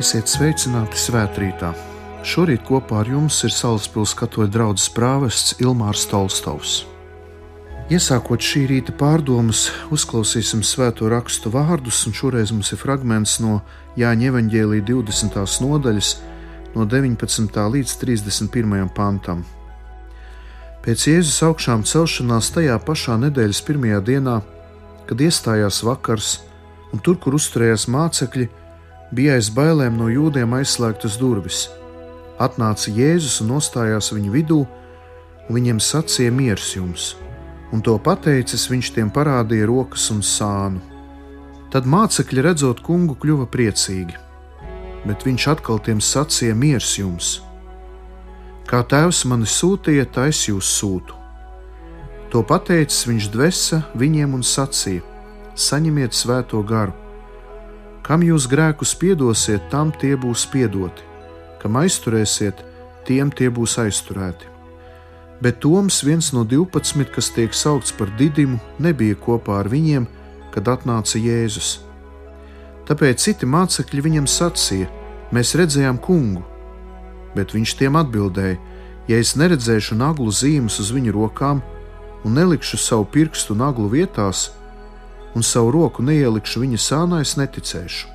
Esiet sveicināti svētkrītā. Šorīt kopā ar jums ir Salaspils katoļu draugs prāvests Ilmārs Tolstovs. Iesākot šī rīta pārdomas, uzklausīsim svēto rakstu vārdus, un šoreiz mums ir fragments no Jāņa evaņģēlīja 20. nodaļas, no 19. līdz 31. pantam. Pēc Jēzus augšām celšanās tajā pašā nedēļas pirmajā dienā, kad iestājās vakars, un tur, kur uzturējās mācekļi, bija aiz bailēm no jūdiem aizslēgtas durvis. Atnāca Jēzus un nostājās viņu vidū, un viņiem sacīja miers jums, un to pateicis viņš tiem parādīja rokas un sānu. Tad mācekļi redzot kungu kļuva priecīgi, bet viņš atkal tiem sacīja miers jums. Kā tēvs mani sūtīja, tā es jūs sūtu. To pateicis viņš dvesa viņiem un sacīja: Saņemiet svēto garu! Kam jūs grēkus piedosiet, tam tie būs piedoti, kam aizturēsiet, tiem tie būs aizturēti. Bet Toms, viens no divpadsmit, kas tiek saukts par didimu, nebija kopā ar viņiem, kad atnāca Jēzus. Tāpēc citi mācekļi viņam sacīja: Mēs redzējām kungu, bet viņš tiem atbildēja: Ja es neredzēšu naglu zīmes uz viņu rokām un nelikšu savu pirkstu naglu vietās, un savu roku neielikšu viņa sānā, es neticēšu.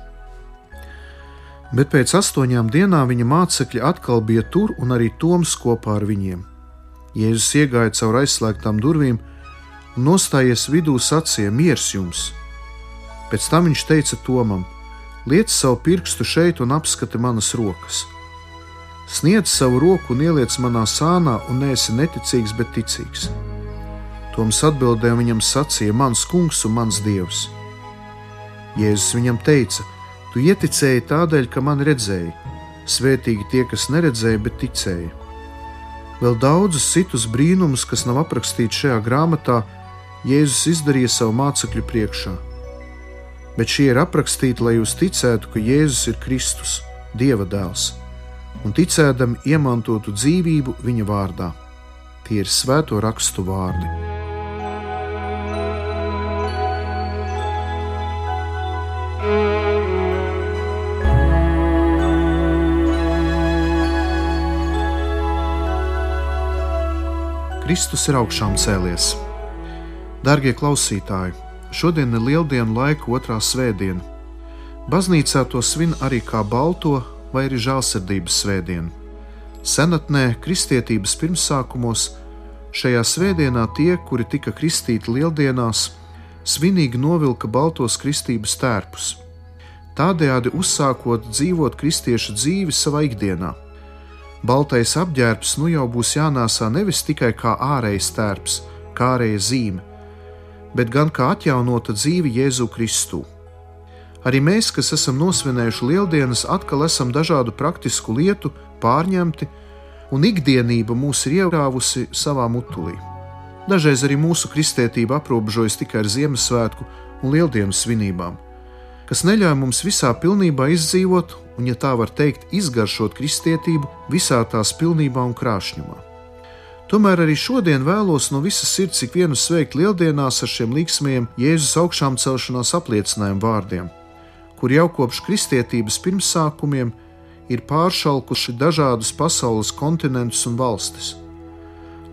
Bet pēc astoņām dienām viņa mācekļi atkal bija tur, un arī Toms kopā ar viņiem. Jēzus iegāja cauri aizslēgtām durvīm un nostājies vidū sacīja: Miers jums! Pēc tam viņš teica Tomam: Liec savu pirkstu šeit un apskati manas rokas. Sniedz savu roku un ieliec manā sānā, un neesi neticīgs, bet ticīgs. Toms atbildēja viņam sacīja: Mans kungs un mans dievs. Jēzus viņam teica: Tu ieticēji tādēļ, ka man redzēji. Svētīgi tie, kas neredzēja, bet ticēja. Vēl daudzus citus brīnumus, kas nav aprakstīti šajā grāmatā, Jēzus izdarīja savu mācekļu priekšā. Bet šie ir aprakstīti, lai jūs ticētu, ka Jēzus ir Kristus, Dieva dēls, un ticēdam iemantotu dzīvību viņa vārdā. Tie ir svēto rakstu vārdi. Kristus ir augšām cēlies. Darbie klausītāji, šodien ir lieldienu laika otrā svētdiena. Baznīcā to svin arī kā balto vai arī žēlsirdības svētdienu. Senatnē, kristietības pirmsākumos, šajā svētdienā tie, kuri tika kristīti lieldienās, svinīgi novilka baltos kristības tērpus, tādējādi uzsākot dzīvot kristiešu dzīvi savā ikdienā. Baltais apģērbs nu jau būs jānāsā nevis tikai kā ārējais tērps, kā ārēja zīme, bet gan kā atjaunota dzīve Jēzu Kristu. Arī mēs, kas esam nosvinējuši lieldienas, atkal esam dažādu praktisku lietu pārņemti, un ikdienība mūs ir ierāvusi savā mutulī. Dažreiz arī mūsu kristētība aprobežojas tikai ar Ziemassvētku un Lieldienas svinībām, kas neļauj mums visā pilnībā izdzīvot un, ja tā var teikt, izgaršot kristietību visā tās pilnībā un krāšņumā. Tomēr arī šodien vēlos no visas sirds ikvienu sveikt lieldienās ar šiem līksmiem Jēzus augšām celšanās apliecinājumu vārdiem, kur jau kopš kristietības pirmsākumiem ir pāršalkuši dažādus pasaules kontinentus un valstis.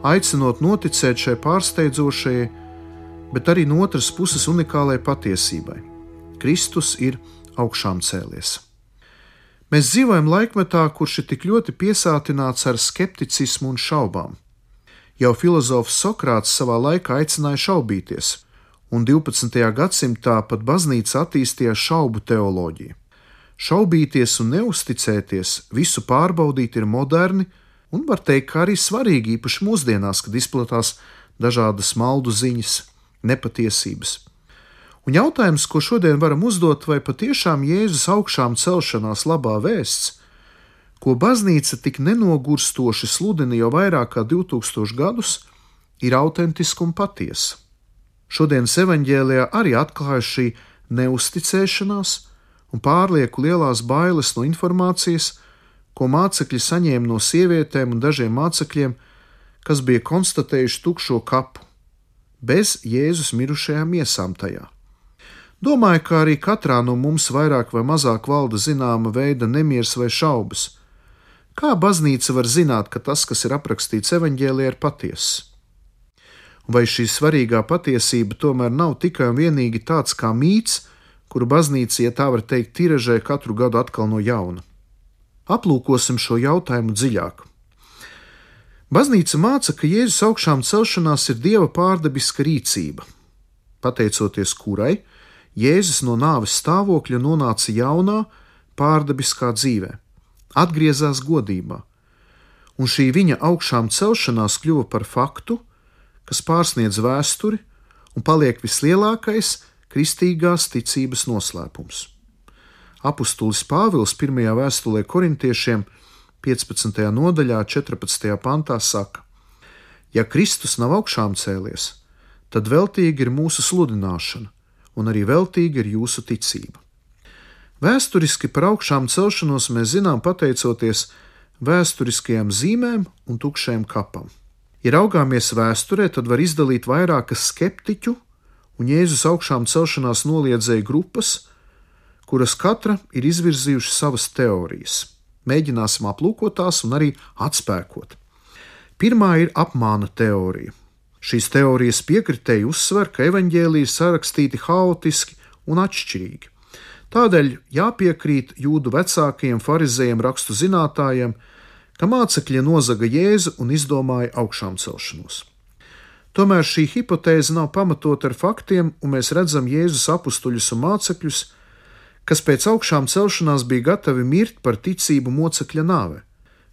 Aicinot noticēt šai pārsteidzošajai, bet arī no otras puses unikālai patiesībai Kristus ir augšām cēlies. Mēs dzīvojam laikmetā, kurš ir tik ļoti piesātināts ar skepticismu un šaubām. Jau filozofs Sokrāts savā laikā aicināja šaubīties, un 12. gadsimtā pat baznīca attīstīja šaubu teoloģiju. Šaubīties un neusticēties, visu pārbaudīt ir moderni un var teikt, ka arī svarīgi īpaši mūsdienās, kad izplatās dažādas maldu ziņas, nepatiesības. Un jautājums, ko šodien varam uzdot, vai patiešām Jēzus augšām celšanās labā vēsts, ko baznīca tik nenogurstoši sludina jau vairāk kā 2000 gadus, ir autentiska un patiesa. Šodienas evanģēlijā arī atklājas šī neusticēšanās un pārlieku lielās bailes no informācijas, ko mācekļi saņēma no sievietēm un dažiem mācekļiem, kas bija konstatējuši tukšo kapu, bez Jēzus mirušajām miesām tajā. Domāju, ka arī katrā no mums vairāk vai mazāk valda zināma veida nemieris vai šaubas. Kā baznīca var zināt, ka tas, kas ir aprakstīts evaņģēlī, ir patiess? Vai šī svarīgā patiesība tomēr nav tikai un vienīgi tāds kā mīts, kuru baznīca, ja tā var teikt, tiražē katru gadu atkal no jauna? Aplūkosim šo jautājumu dziļāk. Baznīca māca, ka Jēzus augšām celšanās ir dieva pārdabiska rīcība, pateicoties kurai Jēzus no nāves stāvokļa nonāca jaunā, pārdabiskā dzīvē, atgriezās godībā, un šī viņa augšām celšanās kļuva par faktu, kas pārsniedz vēsturi un paliek vislielākais kristīgās ticības noslēpums. Apostulis Pāvils pirmajā vēstulē korintiešiem 15. nodaļā, 14. pantā saka: Ja Kristus nav augšām cēlies, tad veltīgi ir mūsu sludināšana, un arī veltīga ir jūsu ticība. Vēsturiski par augšām celšanos mēs zinām pateicoties vēsturiskajām zīmēm un tukšajam kapam. Ja raugāmies vēsturē, tad var izdalīt vairākas skeptiķu un Jēzus augšām celšanās noliedzēju grupas, kuras katra ir izvirzījušas savas teorijas. Mēģināsim aplūkot tās un arī atspēkot. Pirmā ir apmāna teorija. Šīs teorijas piekritēji uzsver, ka evaņģēlīji sarakstīti haotiski un atšķirīgi. Tādēļ jāpiekrīt jūdu vecākajiem farizējiem, rakstu zinātājiem, ka mācekļi nozaga jēzu un izdomāja augšām celšanos. Tomēr šī hipotēze nav pamatota ar faktiem, un mēs redzam Jēzus apstuļus un mācekļus, kas pēc augšām celšanās bija gatavi mirt par ticību mocekļa nāve.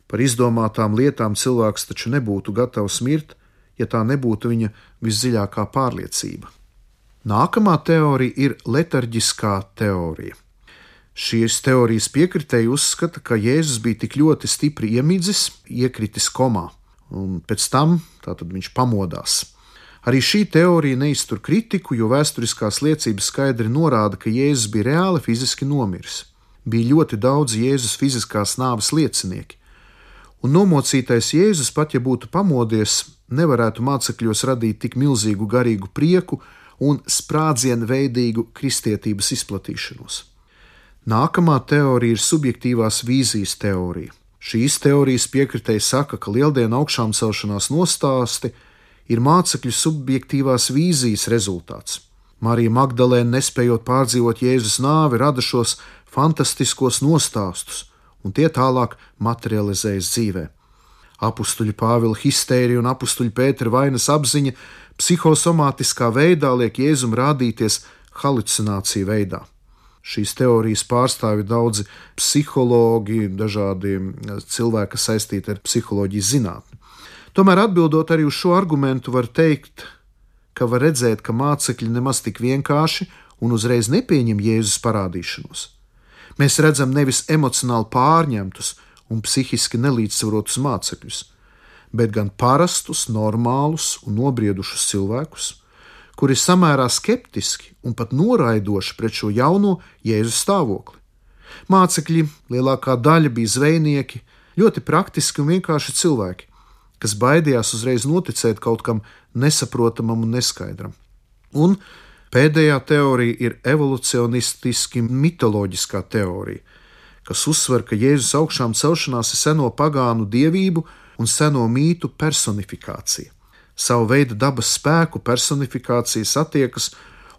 Par izdomātām lietām cilvēks taču nebūtu gatavs mirt, ja tā nebūtu viņa visdziļākā pārliecība. Nākamā teorija ir letarģiskā teorija. Šīs teorijas piekritēji uzskata, ka Jēzus bija tik ļoti stipri iemidzis, iekritis komā, un pēc tam viņš pamodās. Arī šī teorija neiztur kritiku, jo vēsturiskās liecības skaidri norāda, ka Jēzus bija reāli fiziski nomiris. Bija ļoti daudz Jēzus fiziskās nāves liecinieki, un nomocītais Jēzus, pat ja būtu pamodies, nevarētu mācekļos radīt tik milzīgu garīgu prieku un sprādzienu veidīgu kristietības izplatīšanos. Nākamā teorija ir subjektīvās vīzijas teorija. Šīs teorijas piekritēji saka, ka lieldienu augšām celšanās nostāsti ir mācekļu subjektīvās vīzijas rezultāts. Marija Magdalēna, nespējot pārdzīvot Jēzus nāvi, rada šos fantastiskos nostāstus, un tie tālāk materializējas dzīvēm Apustuļu Pāvila histērija un apustuļu Pētera vainas apziņa psihosomātiskā veidā liek Jēzum rādīties halucināciju veidā. Šīs teorijas pārstāvi daudzi psihologi, dažādi cilvēki, kas saistīti ar psiholoģijas zinātni. Tomēr atbildot arī uz šo argumentu, var teikt, ka var redzēt, ka mācekļi nemaz tik vienkārši un uzreiz nepieņem Jēzus parādīšanos. Mēs redzam nevis emocionāli pārņemtus, un psihiski nelīdzsvarotus mācekļus, bet gan parastus, normālus un nobriedušus cilvēkus, kuri samērā skeptiski un pat noraidoši pret šo jauno Jēzus stāvokli. Mācekļi lielākā daļa bija zvejnieki, ļoti praktiski un vienkārši cilvēki, kas baidījās uzreiz noticēt kaut kam nesaprotamam un neskaidram. Un pēdējā teorija ir evolūcionistiski mitoloģiskā teorija, kas uzsver, ka Jēzus augšām celšanās ir seno pagānu dievību un seno mītu personifikācija. Savu veidu dabas spēku personifikācija satiekas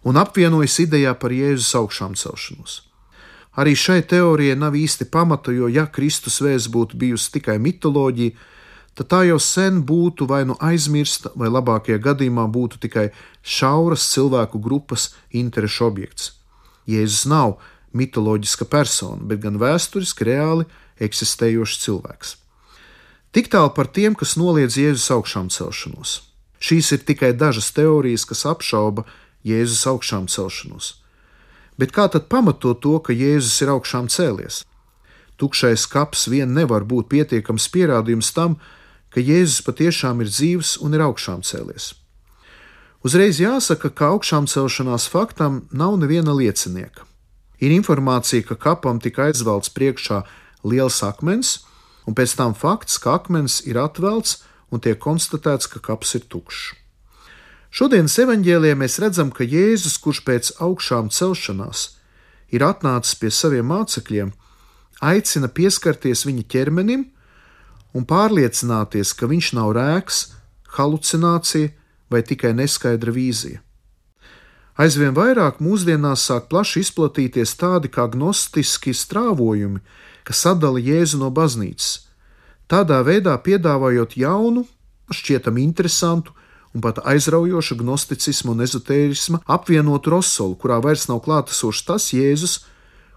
un apvienojas idejā par Jēzus augšām celšanos. Arī šai teorijai nav īsti pamata, jo, ja Kristus vēsts būtu bijusi tikai mitoloģija, tad tā jau sen būtu vai nu aizmirsta, vai labākajā gadījumā būtu tikai šauras cilvēku grupas interešu objekts. Jēzus nav mitoloģiska persona, bet gan vēsturiski reāli eksistējošs cilvēks. Tik tālu par tiem, kas noliedz Jēzus augšām celšanos. Šīs ir tikai dažas teorijas, kas apšauba Jēzus augšām celšanos. Bet kā tad pamatot to, ka Jēzus ir augšām cēlies? Tukšais kaps vien nevar būt pietiekams pierādījums tam, ka Jēzus patiešām ir dzīves un ir augšām cēlies. Uzreiz jāsaka, ka augšām celšanās faktam nav neviena liecinieka. Ir informācija, ka kapam tika aizvelts priekšā liels akmens, un pēc tam fakts, ka akmens ir atvelts un tiek konstatēts, ka kaps ir tukšs. Šodienas evanģēlijā mēs redzam, ka Jēzus, kurš pēc augšām celšanās ir atnācis pie saviem mācekļiem, aicina pieskarties viņa ķermenim un pārliecināties, ka viņš nav rēks, halucinācija vai tikai neskaidra vīzija. Aizvien vairāk mūsdienās sāk plaši izplatīties tādi kā gnostiski strāvojumi, kas sadala Jēzu no baznīcas, tādā veidā piedāvājot jaunu, šķietami interesantu un pat aizraujoša gnosticisma un ezotērisma apvienotu rosolu, kurā vairs nav klātesošs tas Jēzus,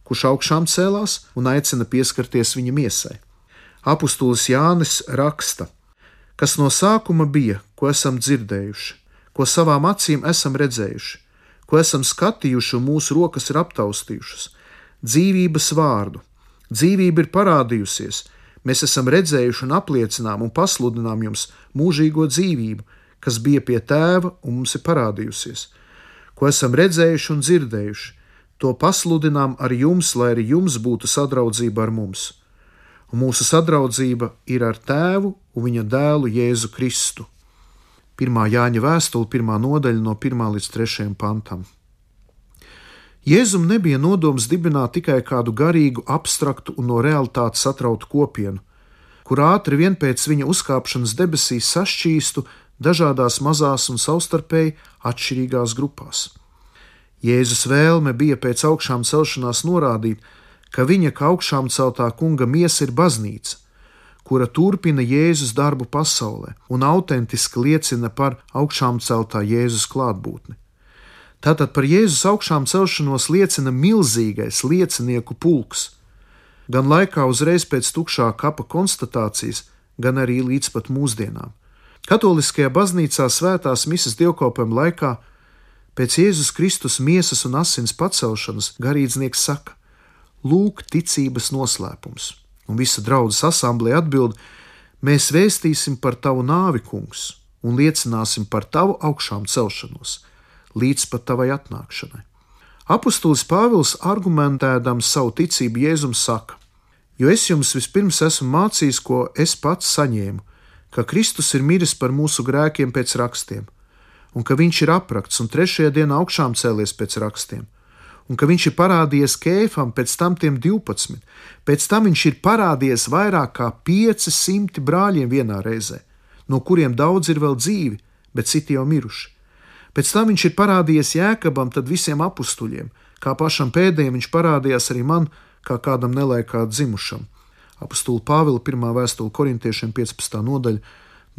kurš augšām cēlās un aicina pieskarties viņa miesai. Apostolis Jānis raksta, kas no sākuma bija, ko esam dzirdējuši, ko savām acīm esam redzējuši, ko esam skatījuši un mūsu rokas ir aptaustījušas, dzīvības vārdu. Dzīvība ir parādījusies, mēs esam redzējuši un apliecinām un pasludinām jums mūžīgo dzīvību, kas bija pie tēva un mums ir parādījusies, ko esam redzējuši un dzirdējuši. To pasludinām ar jums, lai arī jums būtu sadraudzība ar mums. Un mūsu sadraudzība ir ar tēvu un viņa dēlu Jēzu Kristu. 1. Jāņa vēstule, 1. nodaļa, no 1 līdz 3 pantam. Jēzum nebija nodoms dibināt tikai kādu garīgu, abstraktu un no realitātes atrautu kopienu, kur ātri vien pēc viņa uzkāpšanas debesīs sašķīstu dažādās mazās un savstarpēji atšķirīgās grupās. Jēzus vēlme bija pēc augšām celšanās norādīt, ka viņa kā augšām celtā kunga miesa ir baznīca, kura turpina Jēzus darbu pasaulē un autentiski liecina par augšām celtā Jēzus klātbūtni. Tātad par Jēzus augšām celšanos liecina milzīgais liecinieku pulks, gan laikā uzreiz pēc tukšā kapa konstatācijas, gan arī līdz pat mūsdienām. Katoliskajā baznīcā svētās misas dievkalpojuma laikā pēc Jēzus Kristus miesas un asins pacelšanas garīdznieks saka: Lūk, ticības noslēpums, un visa draudzes asamblē atbild: Mēs vēstīsim par tavu nāvi, kungs, un liecināsim par tavu augšām celšanos, līdz pat tavai atnākšanai. Apostols Pāvils argumentēdams savu ticību Jēzum saka: Jo es jums vispirms esmu mācījis, ko es pats saņēmu ka Kristus ir miris par mūsu grēkiem pēc rakstiem, un ka viņš ir aprakts un trešajā dienā augšām cēlies pēc rakstiem, un ka viņš ir parādījies Kēfam, pēc tam tiem 12, pēc tam viņš ir parādījies vairāk kā 500 brāļiem vienā reizē, no kuriem daudz ir vēl dzīvi, bet citi jau miruši. Pēc tam viņš ir parādījies Jēkabam, tad visiem apstuļiem, kā pašam pēdējiem viņš parādījās arī man, kā kādam nelaikā dzimušam apstula Pāvila 1. vēstule korintiešiem 15. nodaļa,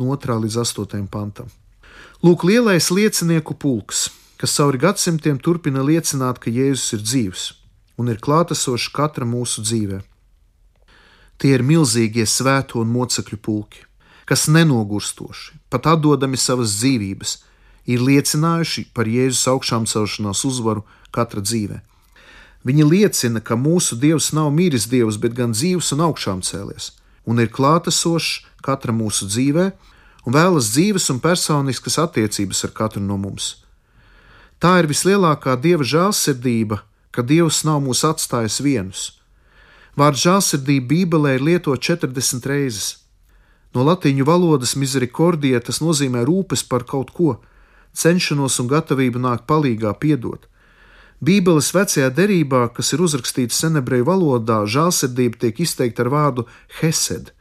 no 2. līdz 8. pantam. Lūk, lielais liecinieku pulks, kas cauri gadsimtiem turpina liecināt, ka Jēzus ir dzīvs un ir klātesošs katra mūsu dzīvē. Tie ir milzīgie svēto un mocekļu pulki, kas nenogurstoši, pat atdodami savas dzīvības, ir liecinājuši par Jēzus augšām celšanās uzvaru katra dzīvēm. Viņi liecina, ka mūsu Dievs nav miris Dievs, bet gan dzīves un augšām cēlies, un ir klātesošs katra mūsu dzīvē, un vēlas dzīves un personiskas attiecības ar katru no mums. Tā ir vislielākā Dieva žēlsirdība, ka Dievs nav mūs atstājis vienus. Vārds žēlsirdība Bībelē ir lietots 40 reizes. No latīņu valodas misericordija tas nozīmē rūpes par kaut ko, cenšanos un gatavību nākt palīgā, piedot. Bībeles vecajā derībā, kas ir uzrakstīts senebreju valodā, žēlsirdība tiek izteikta ar vārdu hesed.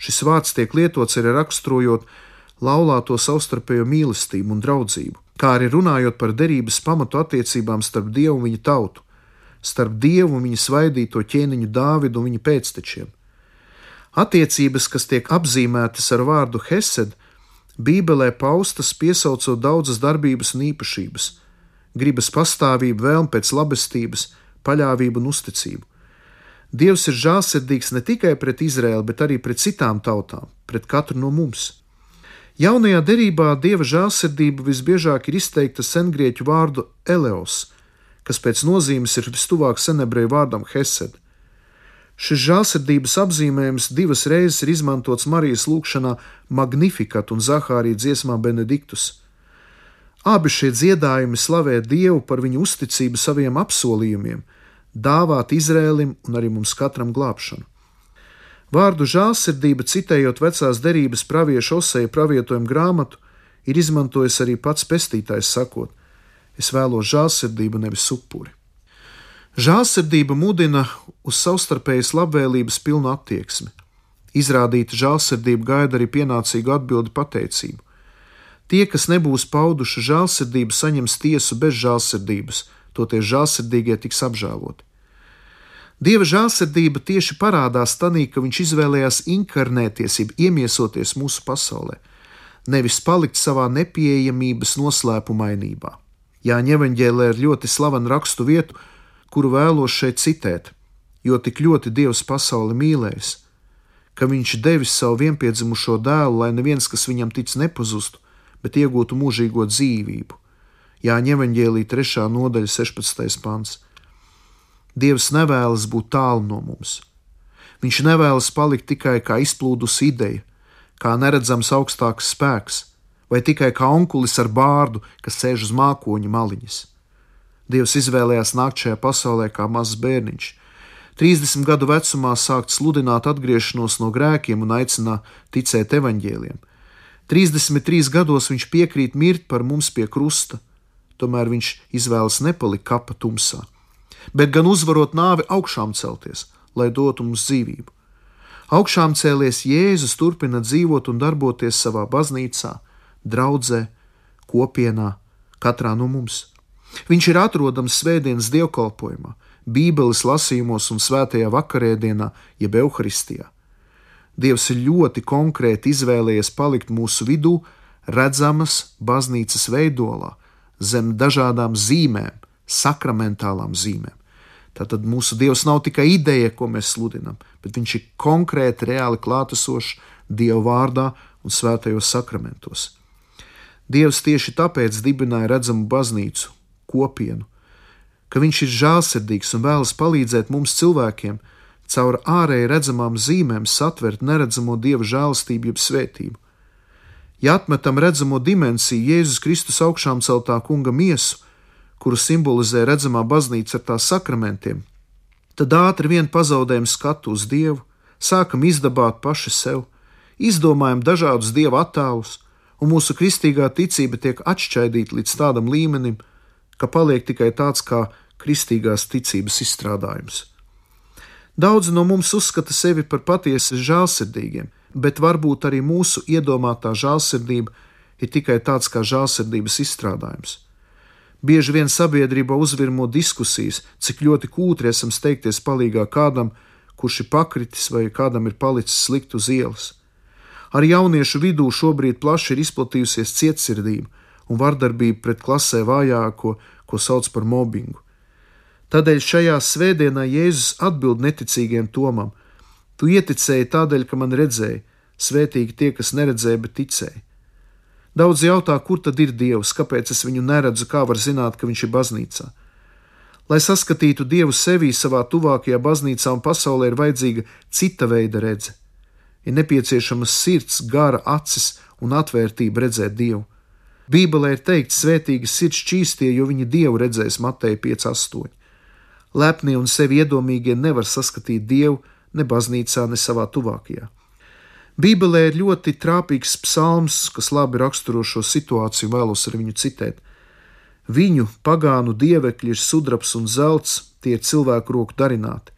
Šis vārds tiek lietots arī raksturojot laulāto savstarpējo mīlestību un draudzību, kā arī runājot par derības pamatu attiecībām starp Dievu un viņa tautu, starp Dievu un viņa svaidīto ķēniņu Dāvidu un viņa pēctečiem. Attiecības, kas tiek apzīmētas ar vārdu hesed, Bībelē paustas piesaucot daudzas darbības un īpašības gribas pastāvību, vēlme pēc labestības, paļāvību un uzticību. Dievs ir žēlsirdīgs ne tikai pret Izraēlu, bet arī pret citām tautām, pret katru no mums. Jaunajā derībā dieva žēlsirdība visbiežāk ir izteikta sengrieķu vārdu eleos, kas pēc nozīmes ir vistuvāk senebreju vārdam hesed. Šis žēlsirdības apzīmējums divas reizes ir izmantots Marijas lūgšanā Magnificat un Zahārija dziesmā Benediktus. Abi šie dziedājumi slavē Dievu par viņu uzticību saviem apsolījumiem, dāvāt Izrēlim un arī mums katram glābšanu. Vārdu žēlsirdība, citējot vecās derības praviešu Oseja pravietojumu grāmatu, ir izmantojis arī pats pestītājs, sakot: Es vēlos žēlsirdību, nevis upuri. Žēlsirdība mudina uz savstarpējas labvēlības pilnu attieksmi. Izrādīta žēlsirdība gaida arī pienācīgu atbildi pateicību. Tie, kas nebūs pauduši žēlsirdību, saņems tiesu bez žēlsirdības, toties žēlsirdīgie tiks apžēloti. Dieva žēlsirdība tieši parādās tanī, ka viņš izvēlējās inkarnēties, jeb iemiesoties mūsu pasaulē, nevis palikt savā nepieejamības noslēpumainībā. Jāņa evanģēlē ir ļoti slavena rakstu vietu, kuru vēlos šeit citēt, jo tik ļoti Dievs pasauli mīlējis, ka viņš devis savu vienpiedzimušo dēlu, lai neviens, kas viņam tic, nepazustu, bet iegūtu mūžīgo dzīvību. Jāņem evanģēlī 3. nodaļa, 16. pants. Dievs nevēlas būt tālu no mums. Viņš nevēlas palikt tikai kā izplūdusi ideja, kā neredzams augstāks spēks, vai tikai kā onkulis ar bārdu, kas sēž uz mākoņa maliņas. Dievs izvēlējās nākt šajā pasaulē kā mazs bērniņš, 30 gadu vecumā sākt sludināt atgriešanos no grēkiem un aicināt ticēt evaņģēliem. 33 gados viņš piekrīt mirt par mums pie krusta, tomēr viņš izvēlas nepalikt kapa tumsā, bet gan uzvarot nāvi augšām celties, lai dotu mums dzīvību. Augšām cēlies Jēzus turpina dzīvot un darboties savā baznīcā, draudzē, kopienā, katrā no mums. Viņš ir atrodams svētdienas dievkalpojumā, Bībeles lasījumos un svētajā vakarēdienā, jeb evaharistijā. Dievs ir ļoti konkrēti izvēlējies palikt mūsu vidū, redzamas baznīcas veidolā, zem dažādām zīmēm, sakramentālām zīmēm. Tātad mūsu Dievs nav tikai ideja, ko mēs sludinām, bet Viņš ir konkrēti, reāli klātesošs Dieva vārdā un svētajos sakramentos. Dievs tieši tāpēc dibināja redzamu baznīcu, kopienu, ka Viņš ir žēlsirdīgs un vēlas palīdzēt mums cilvēkiem, caur ārēji redzamām zīmēm satvert neredzamo Dieva žēlastību, jeb svētību. Ja atmetam redzamo dimensiju Jēzus Kristus augšām celtā kunga miesu, kuru simbolizē redzamā baznīca ar tās sakramentiem, tad ātri vien pazaudējam skatu uz Dievu, sākam izdabāt paši sev, izdomājam dažādus dieva attēlus, un mūsu kristīgā ticība tiek atšķaidīta līdz tādam līmenim, ka paliek tikai tāds kā kristīgās ticības izstrādājums. Daudzi no mums uzskata sevi par patiesi žēlsirdīgiem, bet varbūt arī mūsu iedomātā žēlsirdība ir tikai tāds kā žēlsirdības izstrādājums. Bieži vien sabiedrībā uzvirmo diskusijas, cik ļoti kūtri esam steigties palīgā kādam, kurš ir pakritis vai kādam ir palicis slikt uz ielas. Ar jauniešu vidū šobrīd plaši ir izplatījusies cietsirdība un vardarbība pret klasē vājāko, ko sauc par mobbingu. Tādēļ šajā svētdienā Jēzus atbild neticīgiem Tomam: Tu ieticēji tādēļ, ka man redzēji, svētīgi tie, kas neredzēja, bet ticēja. Daudz jautā, kur tad ir Dievs, kāpēc es viņu neredzu, kā var zināt, ka viņš ir baznīcā. Lai saskatītu Dievu sevī savā tuvākajā baznīcā un pasaulē, ir vajadzīga cita veida redze. Ir nepieciešamas sirds, gara, acis un atvērtība redzēt Dievu. Bībelē ir teikts, svētīgi sirds čīstie, jo viņi Dievu redzēs Mateja 5,8. Lepni un sevi iedomīgie nevar saskatīt dievu ne baznīcā, ne savā tuvākajā. Bībelē ir ļoti trāpīgs psalms, kas labi raksturo šo situāciju, vēlos ar viņu citēt. Viņu pagānu dievekļi ir sudrabs un zelts, tie ir cilvēku roku darināti.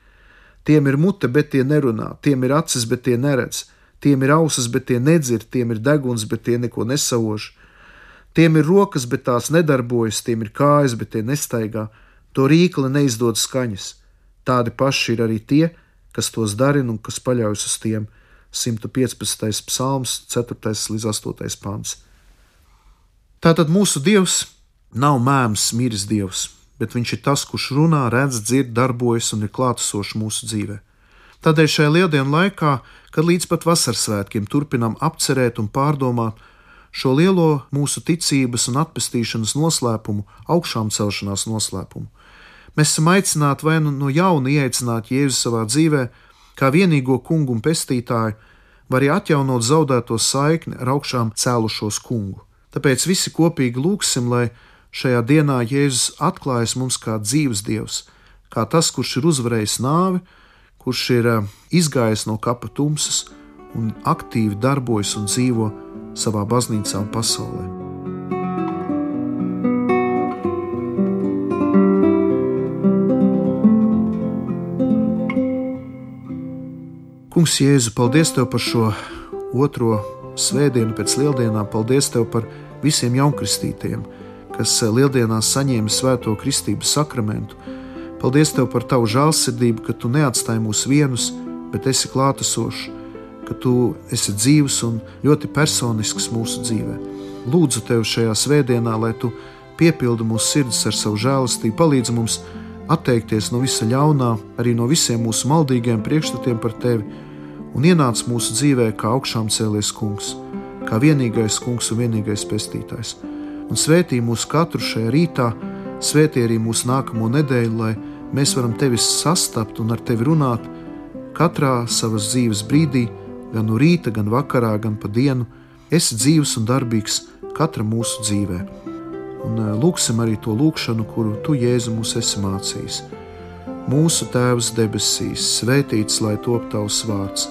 Tiem ir mute, bet tie nerunā, tiem ir acis, bet tie neredz, tiem ir ausis, bet tie nedzird, tiem ir deguns, bet tie neko nesauž. Tiem ir rokas, bet tās nedarbojas, tiem ir kājas, bet tie nestaigā To rīkli neizdod skaņas. Tādi paši ir arī tie, kas tos darina un kas paļaujas uz tiem. 115. psalms, 4. līdz 8. pāns. Tātad mūsu dievs nav mēms, miris dievs, bet viņš ir tas, kurš runā, redz, dzird, darbojas un ir klātesošs mūsu dzīvē. Tādēļ šajā lieldienu laikā, kad līdz pat vasaras svētkiem turpinām apcerēt un pārdomāt šo lielo mūsu ticības un atpestīšanas noslēpumu, augšām celšanās noslēpumu, Mēs esam aicināti vai nu no jauna ieaicināt Jēzu savā dzīvē, kā vienīgo kungu un pestītāju, vai arī atjaunot zaudēto saikni ar augšām cēlušos kungu. Tāpēc visi kopīgi lūgsim, lai šajā dienā Jēzus atklājas mums kā dzīves dievs, kā tas, kurš ir uzvarējis nāvi, kurš ir eh, izgājis no kapa tumsas un aktīvi darbojas un dzīvo savā baznīcā un pasaulē. Kungs, Jēzu, paldies Tev par šo otro svētdienu pēc lieldienām. Paldies Tev par visiem jaunkristītiem, kas lieldienās saņēma svēto kristības sakramentu. Paldies Tev par Tavu žēlsirdību, ka Tu neatstāji mūs vienus, bet esi klātesošs, ka Tu esi dzīves un ļoti personisks mūsu dzīvē. Lūdzu Tev šajā svētdienā, lai Tu piepildi mūsu sirdis ar savu žēlastību, palīdzi mums atteikties no visa ļaunā, arī no visiem mūsu maldīgiem priekšstatiem par Tevi un ienāc mūsu dzīvē kā augšām cēlies kungs, kā vienīgais kungs un vienīgais pestītājs. Un svētī mūs katru šajā rītā, svētī arī mūsu nākamo nedēļu, lai mēs varam tevi sastapt un ar tevi runāt katrā savas dzīves brīdī, gan no rīta, gan vakarā, gan pa dienu. Esi dzīves un darbīgs katra mūsu dzīvē. Un eh, lūksim arī to lūgšanu, kuru tu, Jēzu, mums esi mācījis. Mūsu Tēvs debesīs, svētīts lai top tavs vārds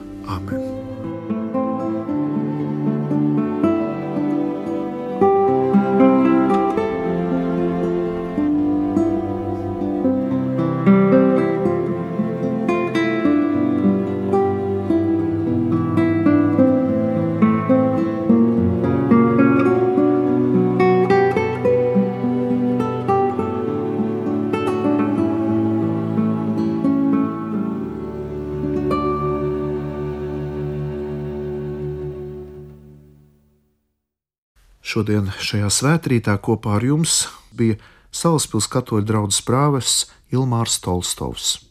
Amen. Šodien šajā svētkrītā kopā ar jums bija Salaspils katoļu draugs prāvests Ilmārs Tolstovs.